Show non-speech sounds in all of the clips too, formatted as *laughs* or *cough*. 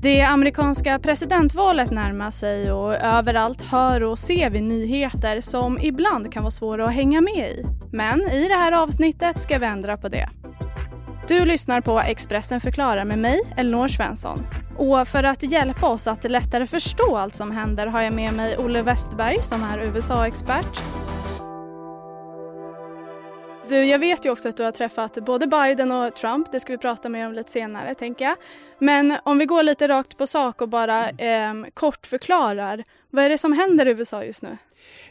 Det amerikanska presidentvalet närmar sig och överallt hör och ser vi nyheter som ibland kan vara svåra att hänga med i. Men i det här avsnittet ska vi ändra på det. Du lyssnar på Expressen förklarar med mig, Elinor Svensson. Och för att hjälpa oss att lättare förstå allt som händer har jag med mig Olle Westberg som är USA-expert du, jag vet ju också att du har träffat både Biden och Trump. Det ska vi prata mer om lite senare, tänker jag. Men om vi går lite rakt på sak och bara eh, kort förklarar. Vad är det som händer i USA just nu?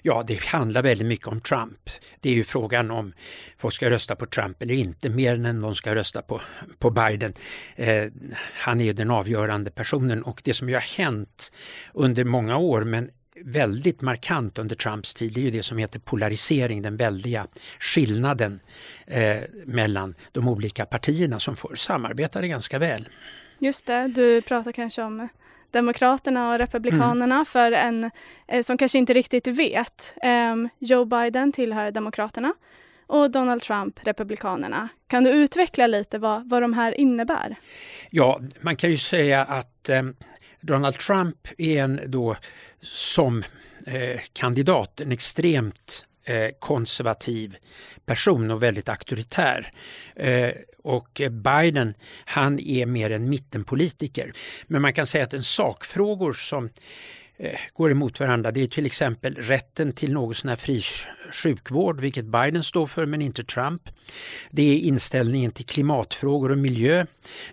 Ja, det handlar väldigt mycket om Trump. Det är ju frågan om folk ska rösta på Trump eller inte, mer än de ska rösta på, på Biden. Eh, han är ju den avgörande personen och det som ju har hänt under många år, men väldigt markant under Trumps tid det är ju det som heter polarisering, den väldiga skillnaden eh, mellan de olika partierna som får samarbeta ganska väl. Just det, du pratar kanske om Demokraterna och Republikanerna mm. för en eh, som kanske inte riktigt vet. Eh, Joe Biden tillhör Demokraterna och Donald Trump Republikanerna. Kan du utveckla lite vad, vad de här innebär? Ja, man kan ju säga att eh, Donald Trump är en då som eh, kandidat en extremt eh, konservativ person och väldigt auktoritär. Eh, och Biden, han är mer en mittenpolitiker. Men man kan säga att en sakfrågor som Eh, går emot varandra. Det är till exempel rätten till något sån här fri sjukvård, vilket Biden står för men inte Trump. Det är inställningen till klimatfrågor och miljö,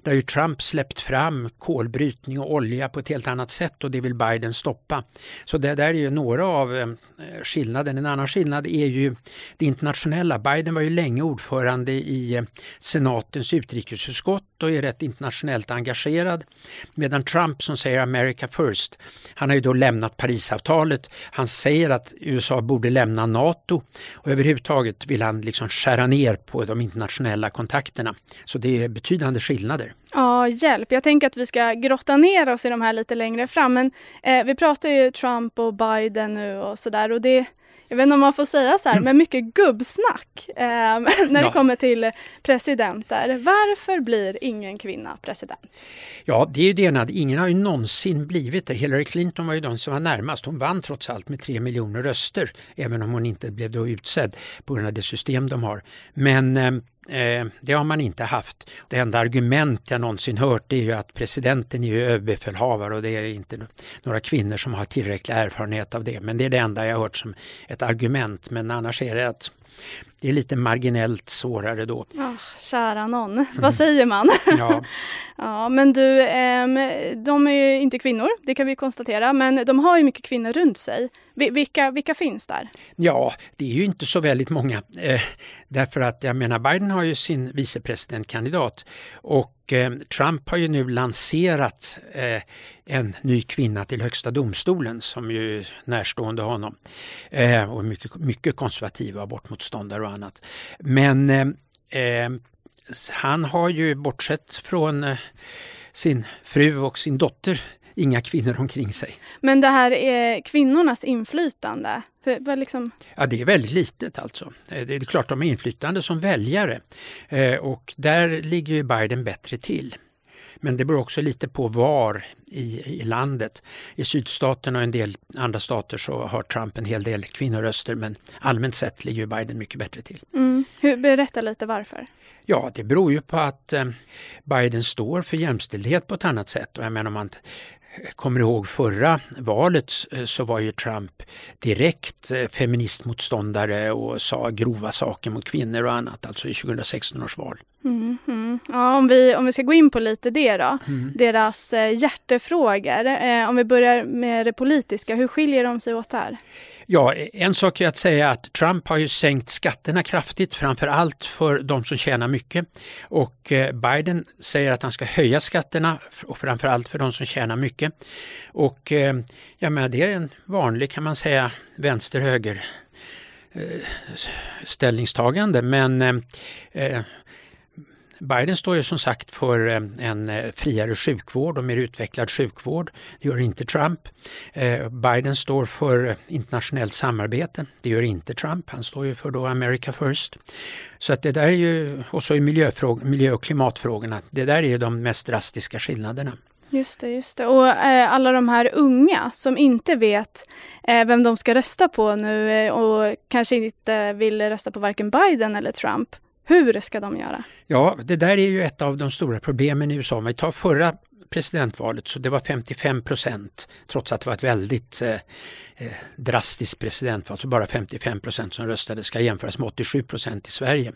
där ju Trump släppt fram kolbrytning och olja på ett helt annat sätt och det vill Biden stoppa. Så det där är ju några av eh, skillnaden. En annan skillnad är ju det internationella. Biden var ju länge ordförande i eh, senatens utrikesutskott och är rätt internationellt engagerad. Medan Trump som säger America first, han har ju då lämnat Parisavtalet. Han säger att USA borde lämna NATO och överhuvudtaget vill han liksom skära ner på de internationella kontakterna. Så det är betydande skillnader. Ja, hjälp. Jag tänker att vi ska grotta ner oss i de här lite längre fram. Men eh, vi pratar ju Trump och Biden nu och sådär och det jag vet inte om man får säga så här, men mycket gubbsnack eh, *laughs* när ja. det kommer till presidenter. Varför blir ingen kvinna president? Ja, det är ju det ena. Ingen har ju någonsin blivit det. Hillary Clinton var ju den som var närmast. Hon vann trots allt med tre miljoner röster, även om hon inte blev då utsedd på grund av det system de har. Men eh, Eh, det har man inte haft. Det enda argument jag någonsin hört är ju att presidenten är ju överbefälhavare och det är inte några kvinnor som har tillräcklig erfarenhet av det. Men det är det enda jag hört som ett argument. Men annars är det att det är lite marginellt svårare då. Oh, kära någon, mm. vad säger man? *laughs* Ja. *laughs* ja, men du, eh, de är ju inte kvinnor, det kan vi konstatera, men de har ju mycket kvinnor runt sig. Vilka, vilka finns där? Ja, det är ju inte så väldigt många. Eh, därför att jag menar Biden har ju sin vicepresidentkandidat och eh, Trump har ju nu lanserat eh, en ny kvinna till högsta domstolen som ju är närstående honom. Och mycket, mycket konservativa abortmotståndare och annat. Men eh, eh, han har ju bortsett från sin fru och sin dotter inga kvinnor omkring sig. Men det här är kvinnornas inflytande? För, liksom... Ja, det är väldigt litet alltså. Eh, det är klart de har inflytande som väljare eh, och där ligger ju Biden bättre till. Men det beror också lite på var i, i landet. I sydstaterna och en del andra stater så har Trump en hel del kvinnoröster men allmänt sett ligger Biden mycket bättre till. Mm. Hur, berätta lite varför. Ja, det beror ju på att eh, Biden står för jämställdhet på ett annat sätt. Och jag menar, om man kommer ihåg förra valet eh, så var ju Trump direkt eh, feministmotståndare och sa grova saker mot kvinnor och annat, alltså i 2016 års val. Mm, mm. Ja, om, vi, om vi ska gå in på lite det då, mm. deras eh, hjärtefrågor. Eh, om vi börjar med det politiska, hur skiljer de sig åt där? Ja, en sak är att säga att Trump har ju sänkt skatterna kraftigt, framför allt för de som tjänar mycket. Och eh, Biden säger att han ska höja skatterna och framför allt för de som tjänar mycket. Och eh, ja, men det är en vanlig, kan man säga, vänster-höger eh, ställningstagande. Men Biden står ju som sagt för eh, en eh, friare sjukvård och mer utvecklad sjukvård. Det gör inte Trump. Eh, Biden står för internationellt samarbete. Det gör inte Trump. Han står ju för då America first. Så att det där är ju, och så i miljö och klimatfrågorna, det där är ju de mest drastiska skillnaderna. Just det, just det. Och eh, alla de här unga som inte vet eh, vem de ska rösta på nu eh, och kanske inte vill rösta på varken Biden eller Trump. Hur ska de göra? Ja, det där är ju ett av de stora problemen i USA. Om vi tar förra presidentvalet så det var 55 procent trots att det var ett väldigt eh, eh drastiskt presidentval, så bara 55 procent som röstade ska jämföras med 87 procent i Sverige.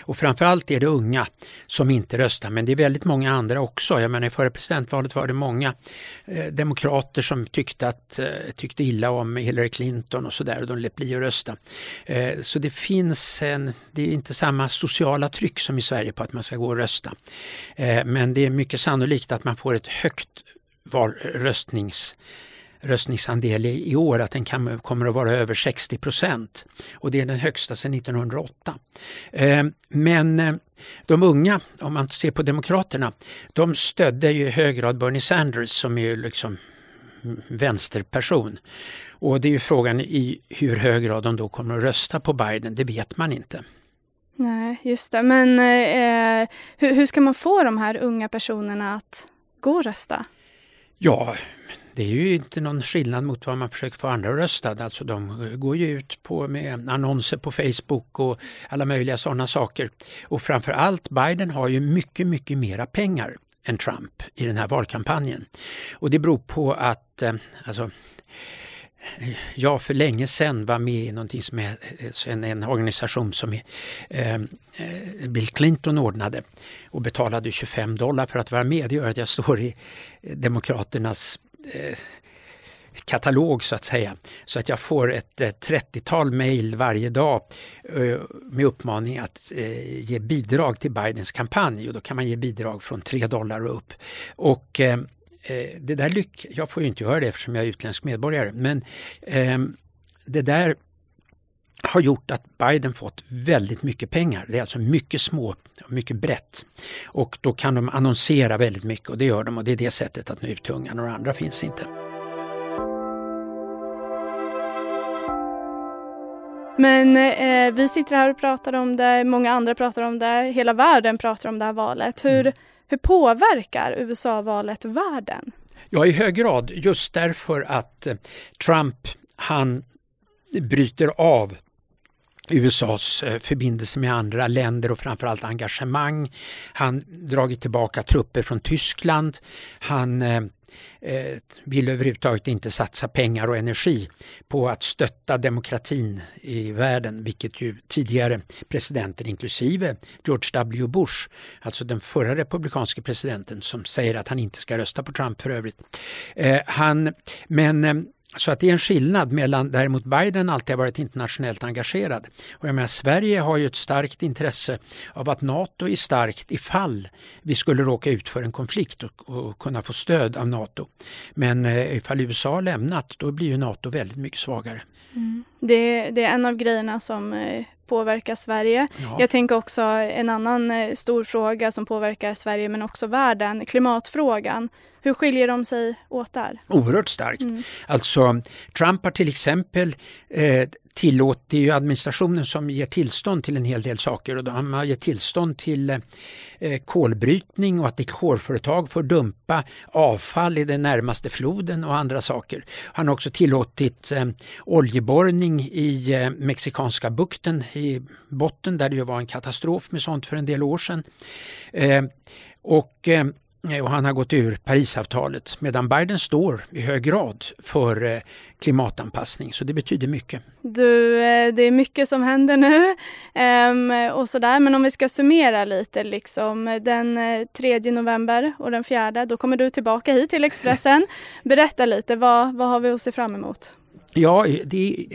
Och framförallt är det unga som inte röstar men det är väldigt många andra också. Jag menar i förra presidentvalet var det många eh, demokrater som tyckte, att, eh, tyckte illa om Hillary Clinton och sådär och de lät bli att rösta. Eh, så det finns en, det är inte samma sociala tryck som i Sverige på att man ska gå och rösta. Eh, men det är mycket sannolikt att man får ett högt val, röstnings röstningsandel i, år att den kan, kommer att vara över 60 procent. Och det är den högsta sedan 1908. Eh, men eh, de unga, om man ser på Demokraterna, de stödde ju i hög grad Bernie Sanders som är ju liksom vänsterperson. Och det är ju frågan i hur hög grad de då kommer att rösta på Biden, det vet man inte. Nej, just det. Men eh, eh hur, hur ska man få de här unga personerna att gå och rösta? Ja, det är ju inte någon skillnad mot vad man försöker få andra att rösta. Alltså de eh, går ju ut på med annonser på Facebook och alla möjliga sådana saker. Och framförallt Biden har ju mycket, mycket mera pengar än Trump i den här valkampanjen. Och det beror på att eh, alltså, jag för länge sedan var med i någonting som är eh, en, en organisation som är, eh, eh Bill Clinton ordnade och betalade 25 dollar för att vara med. Det gör att jag står i eh, Demokraternas eh, katalog så att säga. Så att jag får ett 30-tal mejl varje dag eh, med uppmaning att eh, ge bidrag till Bidens kampanj och då kan man ge bidrag från 3 dollar och upp. Och eh, det där lyck jag får ju inte göra det eftersom jag är utländsk medborgare, men det där har gjort att Biden fått väldigt mycket pengar. Det är alltså mycket små, mycket brett. Och då kan de annonsera väldigt mycket och det gör de och det är det sättet att nå ut till unga. Några andra finns inte. Men eh, vi sitter här och pratar om det, många andra pratar om det, hela världen pratar om det här valet. Hur, mm hur påverkar USA-valet världen? Ja, i hög grad just därför att eh, Trump han bryter av USAs förbindelser förbindelse med andra länder och framförallt engagemang. Han dragit tillbaka trupper från Tyskland. Han eh, eh, vill överhuvudtaget inte satsa pengar och energi på att stötta demokratin i världen, vilket ju tidigare presidenter, inklusive George W Bush, alltså den förra republikanske presidenten som säger att han inte ska rösta på Trump för övrigt. Eh, han, men eh, så att det är en skillnad mellan däremot Biden alltid har varit internationellt engagerad. Och jag menar, Sverige har ju ett starkt intresse av att NATO är starkt ifall vi skulle råka ut för en konflikt och, och kunna få stöd av NATO. Men eh, ifall USA har lämnat då blir ju NATO väldigt mycket svagare. Mm. Det, det, är en av grejerna som eh, påverkar Sverige. Ja. Jag tänker också en annan eh, stor fråga som påverkar Sverige men också världen, klimatfrågan. Hur skiljer de sig åt där? Oerhört starkt. Mm. Alltså Trump har till exempel eh, tillåter ju administrationen som ger tillstånd till en hel del saker och de har gett tillstånd till eh, kolbrytning och att kolföretag får dumpa avfall i den närmaste floden och andra saker. Han har också tillåtit eh, oljeborrning i eh, Mexikanska bukten i botten där det var en katastrof med sånt för en del år sedan. Och och han har gått ur Parisavtalet medan Biden står i hög grad för eh, klimatanpassning så det betyder mycket. Du, eh, det är mycket som händer nu um, och sådär men om vi ska summera lite liksom den 3 eh, november och den 4 då kommer du tillbaka hit till Expressen. *laughs* Berätta lite, vad, vad har vi att se fram emot? Ja, det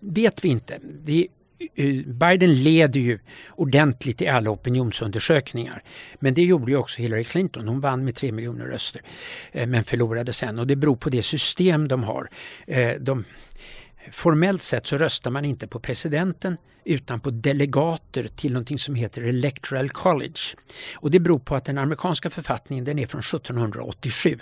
vet vi inte. Det Eh, Biden leder ju ordentligt i alla opinionsundersökningar. Men det gjorde ju också Hillary Clinton. Hon vann med tre miljoner röster eh, men förlorade sen och det beror på det system de har. Eh, de, formellt sett så röstar man inte på presidenten utan på delegater till någonting som heter Electoral College. Och det beror på att den amerikanska författningen den är från 1787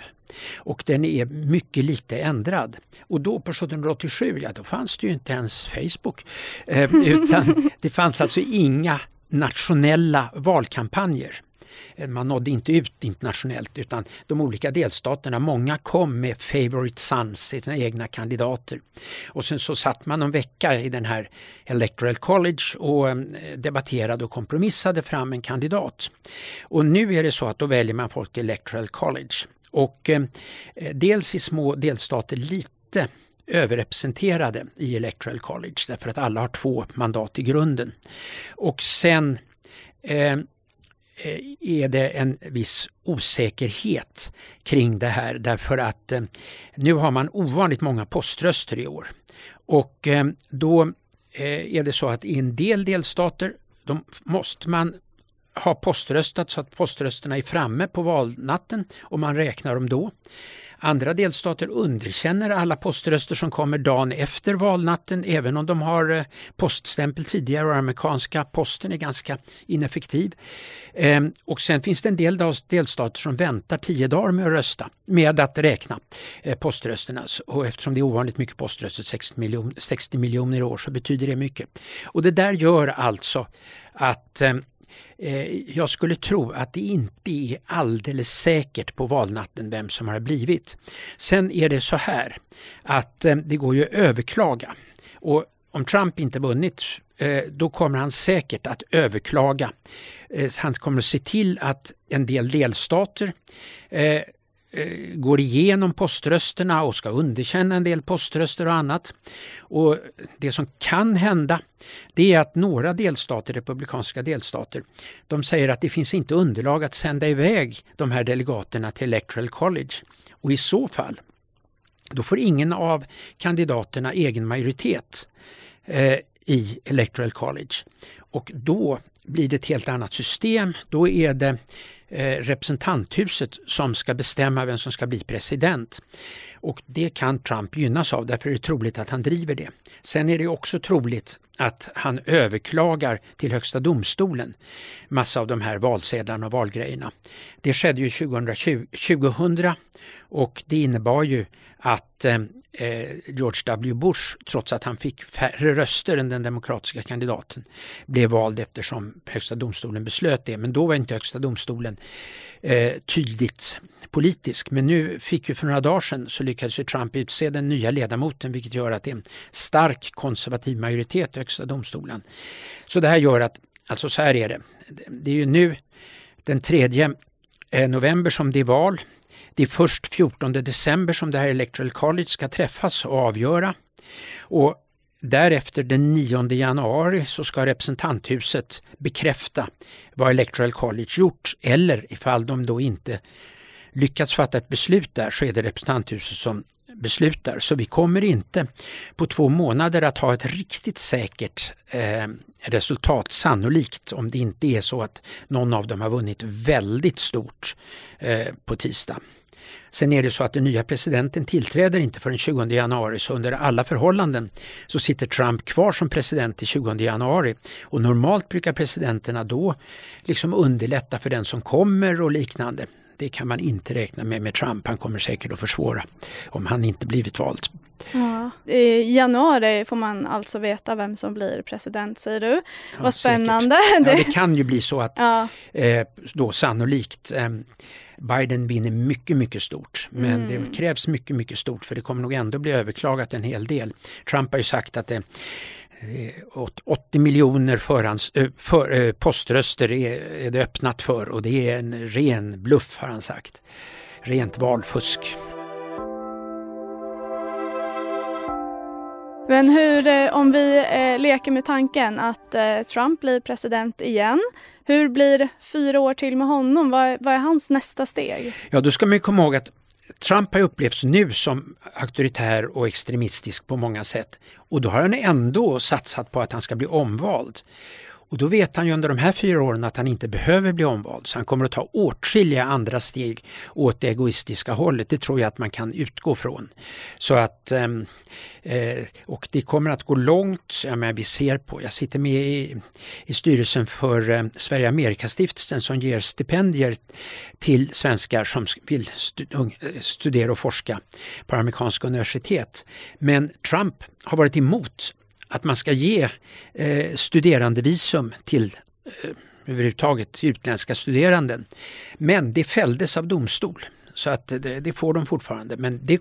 och den är mycket lite ändrad. Och då på 1787, ja då fanns det ju inte ens Facebook eh, utan *laughs* det fanns alltså inga nationella valkampanjer. Eh, man nådde inte ut internationellt utan de olika delstaterna, många kom med favorite sons, sina egna kandidater. Och sen så satt man en vecka i den här Electoral College och eh, debatterade och kompromissade fram en kandidat. Och nu är det så att då väljer man folk i Electoral College. Och eh, eh dels i små delstater lite överrepresenterade i Electoral College därför att alla har två mandat i grunden. Och sen eh, Eh, är det en viss osäkerhet kring det här därför att eh, nu har man ovanligt många poströster i år. Och eh, då är det så att i en del delstater de måste man ha poströstat så att poströsterna är framme på valnatten och man räknar dem då. Andra delstater underkänner alla poströster som kommer dagen efter valnatten även om de har eh, poststämpel tidigare och amerikanska posten är ganska ineffektiv. Ehm, och sen finns det en del delstater som väntar tio dagar med att rösta, med att räkna eh, poströsterna. Och eftersom det är ovanligt mycket poströster, 60 miljoner, 60 miljoner i år, så betyder det mycket. Och det där gör alltså att Eh, Eh, jag skulle tro att det inte är alldeles säkert på valnatten vem som har blivit. Sen är det så här att eh, det går ju att överklaga och om Trump inte vunnit eh, då kommer han säkert att överklaga. Han kommer att se till att en del delstater Eh, går igenom poströsterna och ska underkänna en del poströster och annat. Och Det som kan hända det är att några delstater, republikanska delstater, de säger att det finns inte underlag att sända iväg de här delegaterna till Electoral College. Och i så fall, då får ingen av kandidaterna egen majoritet eh, i Electoral College. Och då blir det ett helt annat system. Då är det Eh, Eh, representanthuset som ska bestämma vem som ska bli president. Och det kan Trump gynnas av, därför är det troligt att han driver det. Sen är det också troligt att han överklagar till Högsta domstolen massa av de här valsedlarna och valgrejerna. Det skedde ju 2020, 2000 och det innebar ju att eh, eh, George W Bush, trots att han fick färre röster än den demokratiska kandidaten, blev vald eftersom Högsta domstolen beslöt det. Men då var inte Högsta domstolen eh, tydligt politisk. Men nu fick ju för några dagar sedan så lyckades ju Trump utse den nya ledamoten vilket gör att det är en stark konservativ majoritet i Högsta domstolen. Så det här gör att, alltså så här är det, det är ju nu den 3 eh, november som det är val. Det är först 14 december som det här Electoral College ska träffas och avgöra. Och Därefter den 9 januari så ska representanthuset bekräfta vad Electoral College gjort eller ifall de då inte lyckats fatta ett beslut där så är det representanthuset som beslutar. Så vi kommer inte på två månader att ha ett riktigt säkert eh, resultat, sannolikt om det inte är så att någon av dem har vunnit väldigt stort eh, på tisdag. Sen är det så att den nya presidenten tillträder inte förrän 20 januari så under alla förhållanden så sitter Trump kvar som president till 20 januari. Och normalt brukar presidenterna då liksom underlätta för den som kommer och liknande. Det kan man inte räkna med med Trump. Han kommer säkert att försvåra om han inte blivit vald. Ja. I januari får man alltså veta vem som blir president säger du. Ja, Vad spännande. Ja, *laughs* det kan ju bli så att ja. eh, då sannolikt eh, Biden vinner mycket, mycket stort. Men mm. det krävs mycket, mycket stort för det kommer nog ändå bli överklagat en hel del. Trump har ju sagt att det 80 miljoner förhands, för, poströster är, det öppnat för och det är en ren bluff har han sagt. Rent valfusk. Men hur, eh, om vi eh, leker med tanken att eh, Trump blir president igen, hur blir fyra år till med honom? Vad, vad är hans nästa steg? Ja, då ska man komma ihåg att Trump har upplevts nu som auktoritär och extremistisk på många sätt. Och då har han ändå satsat på att han ska bli omvald. Och då vet han ju under de här fyra åren att han inte behöver bli omvald så han kommer att ta åtskilliga andra steg åt det egoistiska hållet. Det tror jag att man kan utgå från. Så att, ehm, eh, och det kommer att gå långt. Jag, menar, vi ser på, jag sitter med i, i styrelsen för eh, Sverige Amerikastiftelsen som ger stipendier till svenskar som vill studera och forska på amerikanska universitet. Men Trump har varit emot att man ska ge eh, studerandevisum till eh, överhuvudtaget utländska studeranden. Men det fälldes av domstol. Så att det, det, får de fortfarande. Men det är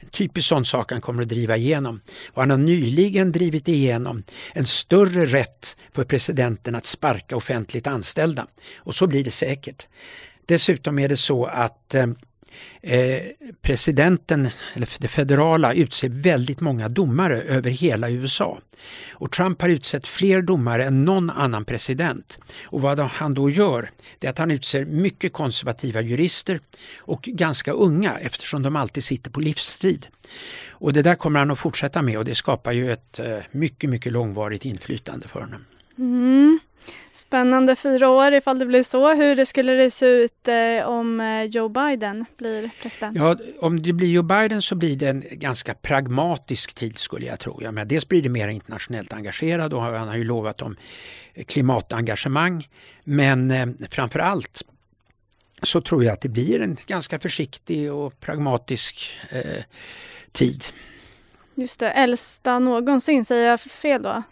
en typisk sån sak han kommer att driva igenom. Och han har nyligen drivit igenom en större rätt för presidenten att sparka offentligt anställda. Och så blir det säkert. Dessutom är det så att eh, eh, presidenten, eller det federala, utser väldigt många domare över hela USA. Och Trump har utsett fler domare än någon annan president. Och vad han då gör, det är att han utser mycket konservativa jurister och ganska unga eftersom de alltid sitter på livstid. Och det där kommer han att fortsätta med och det skapar ju ett eh, mycket, mycket långvarigt inflytande för honom. Mm. Spännande fyra år ifall det blir så. Hur skulle det se ut eh, om eh, Joe Biden blir president? Ja, om det blir Joe Biden så blir det en ganska pragmatisk tid skulle jag tro. Ja, men dels blir det mer internationellt engagerad och han har ju lovat om klimatengagemang. Men eh, framför allt så tror jag att det blir en ganska försiktig och pragmatisk eh, tid. Just det, äldsta någonsin, säger jag fel då?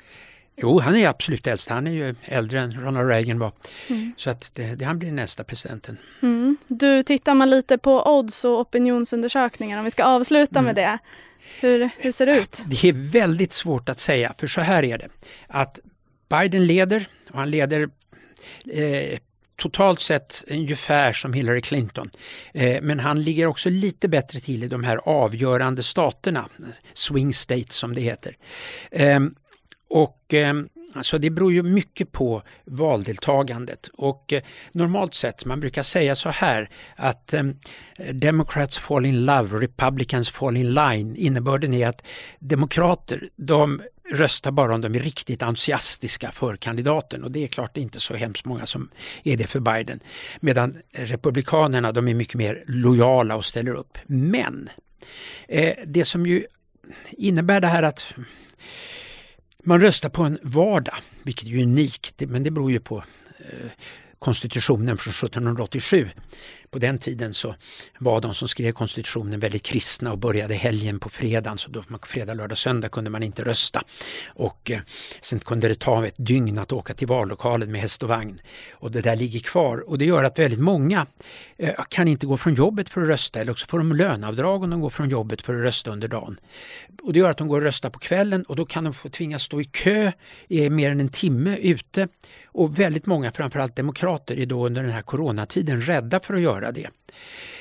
Jo, han är absolut äldst. Han är ju äldre än Ronald Reagan var. Mm. Så att det, det, han blir nästa presidenten. Mm. Du, tittar man lite på odds och opinionsundersökningar, om vi ska avsluta mm. med det. Hur, hur ser det ut? Det är väldigt svårt att säga, för så här är det. Att Biden leder, och han leder eh, totalt sett ungefär som Hillary Clinton. Eh, men han ligger också lite bättre till i de här avgörande staterna, swing states som det heter. Eh, och eh, Alltså det beror ju mycket på valdeltagandet och eh, normalt sett, man brukar säga så här att eh, Democrats fall in love, Republicans fall in line. Innebörden är att demokrater, de röstar bara om de är riktigt entusiastiska för kandidaten och det är klart det är inte så hemskt många som är det för Biden. Medan republikanerna de är mycket mer lojala och ställer upp. Men eh, det som ju innebär det här att man röstar på en vardag, vilket är unikt, men det beror ju på eh, konstitutionen från 1787 på den tiden så var de som skrev konstitutionen väldigt kristna och började helgen på fredagen så då fredag, lördag, söndag kunde man inte rösta. Och eh, sen kunde det ta ett dygn att åka till vallokalen med häst och vagn. Och det där ligger kvar och det gör att väldigt många eh, kan inte gå från jobbet för att rösta eller också får de löneavdrag om de går från jobbet för att rösta under dagen. Och det gör att de går och röstar på kvällen och då kan de få tvingas stå i kö i mer än en timme ute och väldigt många, framförallt demokrater, är då under den här coronatiden rädda för att göra det.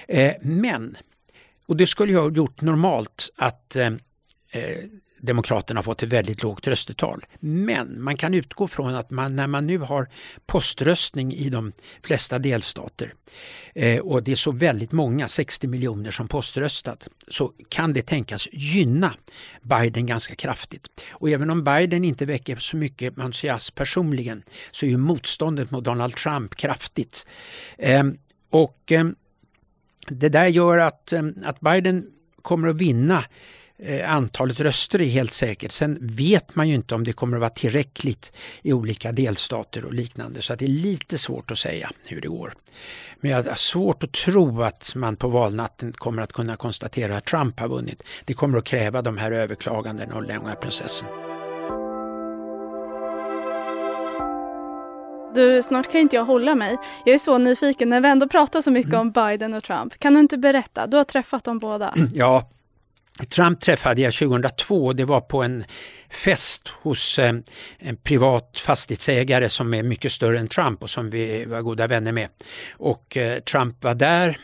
Eh, men, och det skulle jag ha gjort normalt att eh, eh, Demokraterna har fått ett väldigt lågt röstetal. Men man kan utgå från att man, när man nu har poströstning i de flesta delstater eh, och det är så väldigt många, 60 miljoner som poströstat, så kan det tänkas gynna Biden ganska kraftigt. Och även om Biden inte väcker så mycket entusiasm personligen så är ju motståndet mot Donald Trump kraftigt. Eh, och eh, det där gör att, ehm, att Biden kommer att vinna antalet röster är helt säkert. Sen vet man ju inte om det kommer att vara tillräckligt i olika delstater och liknande så att det är lite svårt att säga hur det går. Men jag har svårt att tro att man på valnatten kommer att kunna konstatera att Trump har vunnit. Det kommer att kräva de här överklagandena och långa processen. Du, snart kan inte jag hålla mig. Jag är så nyfiken när vi ändå pratar så mycket mm. om Biden och Trump. Kan du inte berätta? Du har träffat dem båda. Ja, Trump träffade jag 2002 det var på en fest hos eh, en privat fastighetsägare som är mycket större än Trump och som vi var goda vänner med. Och eh, Trump var där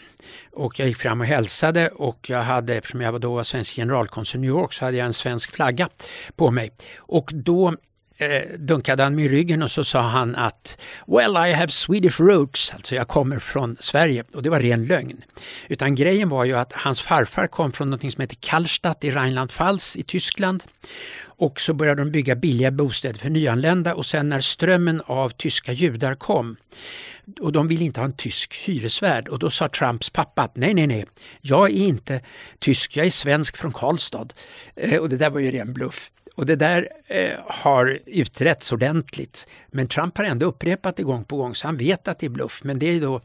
och jag gick fram och hälsade och jag hade, eftersom jag då var svensk generalkonsul i New York, så hade jag en svensk flagga på mig. Och då eh, dunkade han mig i ryggen och så sa han att Well I have Swedish roots, alltså jag kommer från Sverige och det var ren lögn. Utan grejen var ju att hans farfar kom från något som heter Kallstadt i Rheinland-Pfalz i Tyskland och så började de bygga billiga bostäder för nyanlända och sen när strömmen av tyska judar kom och de ville inte ha en tysk hyresvärd och då sa Trumps pappa att nej, nej, nej, jag är inte tysk, jag är svensk från Karlstad. Eh, och det där var ju ren bluff. Och det där eh, har utretts ordentligt. Men Trump har ändå upprepat det gång på gång så han vet att det är bluff. Men det är då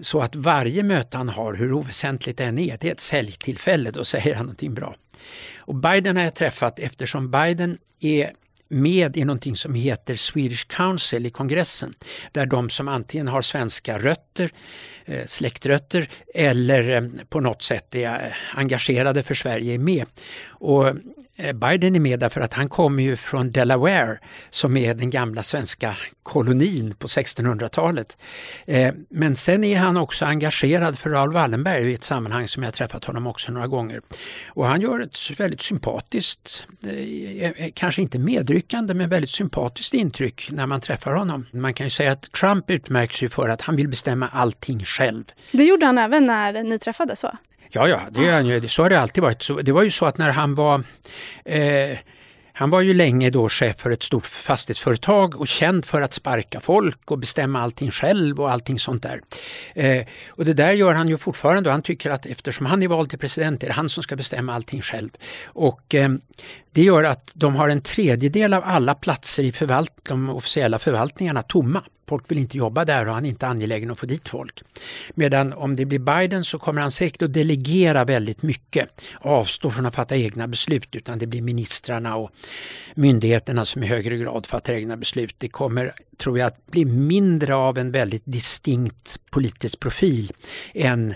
så att varje möte han har, hur oväsentligt det än är, det är ett säljtillfälle, då säger han någonting bra. Och Biden har jag träffat eftersom Biden är med i någonting som heter Swedish Council i kongressen. Där de som antingen har svenska rötter, eh, släktrötter eller eh, på något sätt är eh, engagerade för Sverige är med. Och eh, Biden är med därför att han kommer ju från Delaware som är den gamla svenska kolonin på 1600-talet. Eh, men sen är han också engagerad för Raoul Wallenberg i ett sammanhang som jag träffat honom också några gånger. Och han gör ett väldigt sympatiskt, eh, kanske inte medryckande men väldigt sympatiskt intryck när man träffar honom. Man kan ju säga att Trump utmärks ju för att han vill bestämma allting själv. Det gjorde han även när ni träffades va? Ja, ja, det är han ju. Så har det alltid varit. Så det var ju så att när han var eh, han var ju länge då chef för ett stort fastighetsföretag och känd för att sparka folk och bestämma allting själv och allting sånt där. Eh, och det där gör han ju fortfarande och han tycker att eftersom han är vald till president är det han som ska bestämma allting själv. Och eh, det gör att de har en tredjedel av alla platser i förvalt de officiella förvaltningarna tomma. Folk vill inte jobba där och han är inte angelägen att få dit folk. Medan om det blir Biden så kommer han säkert att delegera väldigt mycket. Avstå från att fatta egna beslut utan det blir ministrarna och myndigheterna som i högre grad fattar egna beslut. Det kommer, tror jag, att bli mindre av en väldigt distinkt politisk profil än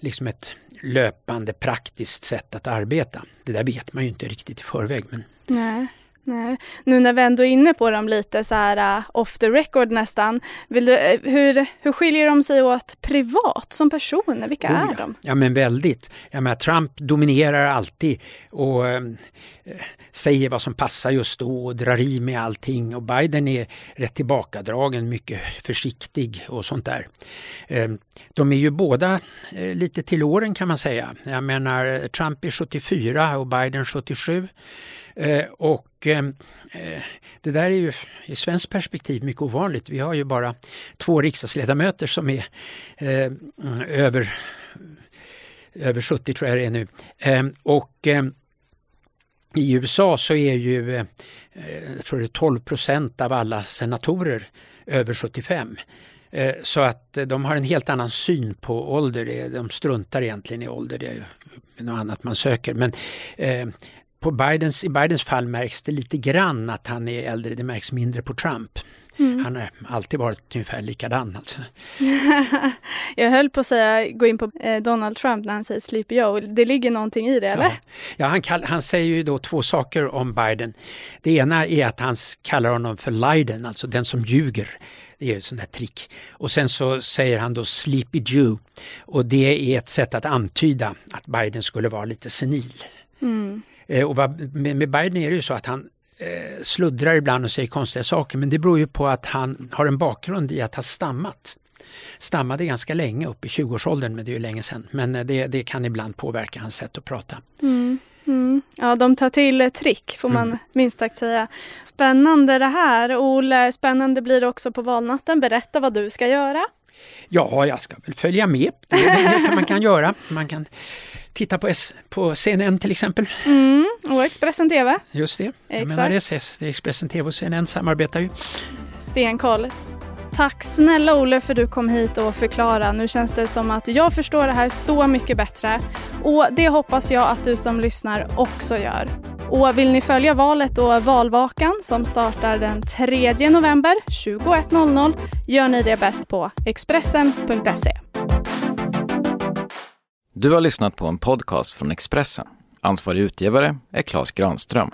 liksom ett löpande praktiskt sätt att arbeta. Det där vet man ju inte riktigt i förväg. Men... Nej. Nej. Nu när vi ändå är inne på dem lite så här uh, off the record nästan. Vill du, uh, hur, hur skiljer de sig åt privat som personer? Vilka oh, är de? Ja men väldigt. Jag menar, Trump dominerar alltid och uh, säger vad som passar just då och drar i med allting och Biden är rätt tillbakadragen, mycket försiktig och sånt där. Ehm, de är ju båda lite till åren kan man säga. Jag menar Trump är 74 och Biden 77. Eh, och eh, eh, det där är ju i svenskt perspektiv mycket ovanligt. Vi har ju bara två riksdagsledamöter som är eh, över, över 70 tror jag det är nu. Ehm, och ehm, i USA så är ju eh, jag tror det är 12 procent av alla senatorer över 75. Eh, så att de har en helt annan syn på ålder. De struntar egentligen i ålder. Det är något annat man söker. Men ehm, på Bidens, I Bidens fall märks det lite grann att han är äldre, det märks mindre på Trump. Mm. Han har alltid varit ungefär likadan. Alltså. *laughs* Jag höll på att säga, gå in på eh, Donald Trump när han säger Sleepy Joe. Det ligger någonting i det eller? Ja, ja han, kall, han säger ju då två saker om Biden. Det ena är att han kallar honom för Leiden, alltså den som ljuger. Det är ett sånt där trick. Och sen så säger han då Sleepy Jew. Och det är ett sätt att antyda att Biden skulle vara lite senil. Mm. Eh, och vad, med, med Biden är det ju så att han eh, sluddrar ibland och säger konstiga saker men det beror ju på att han har en bakgrund i att ha stammat. Stammade ganska länge, upp i 20-årsåldern, men det är ju länge sedan. Men eh, det, det kan ibland påverka hans sätt att prata. Mm. Mm. Ja, de tar till trick får man mm. minst sagt säga. Spännande det här. Olle, spännande blir det också på valnatten. Berätta vad du ska göra. Ja, jag ska väl följa med. Det är det man kan göra. Man kan titta på, S på CNN till exempel. Mm, och Expressen TV. Just det, jag menar det, det Expressen TV och CNN samarbetar ju. Stenkoll. Tack snälla Olle för att du kom hit och förklarade. Nu känns det som att jag förstår det här så mycket bättre. Och det hoppas jag att du som lyssnar också gör. Och vill ni följa valet och valvakan som startar den 3 november 21.00 gör ni det bäst på Expressen.se. Du har lyssnat på en podcast från Expressen. Ansvarig utgivare är Klas Granström.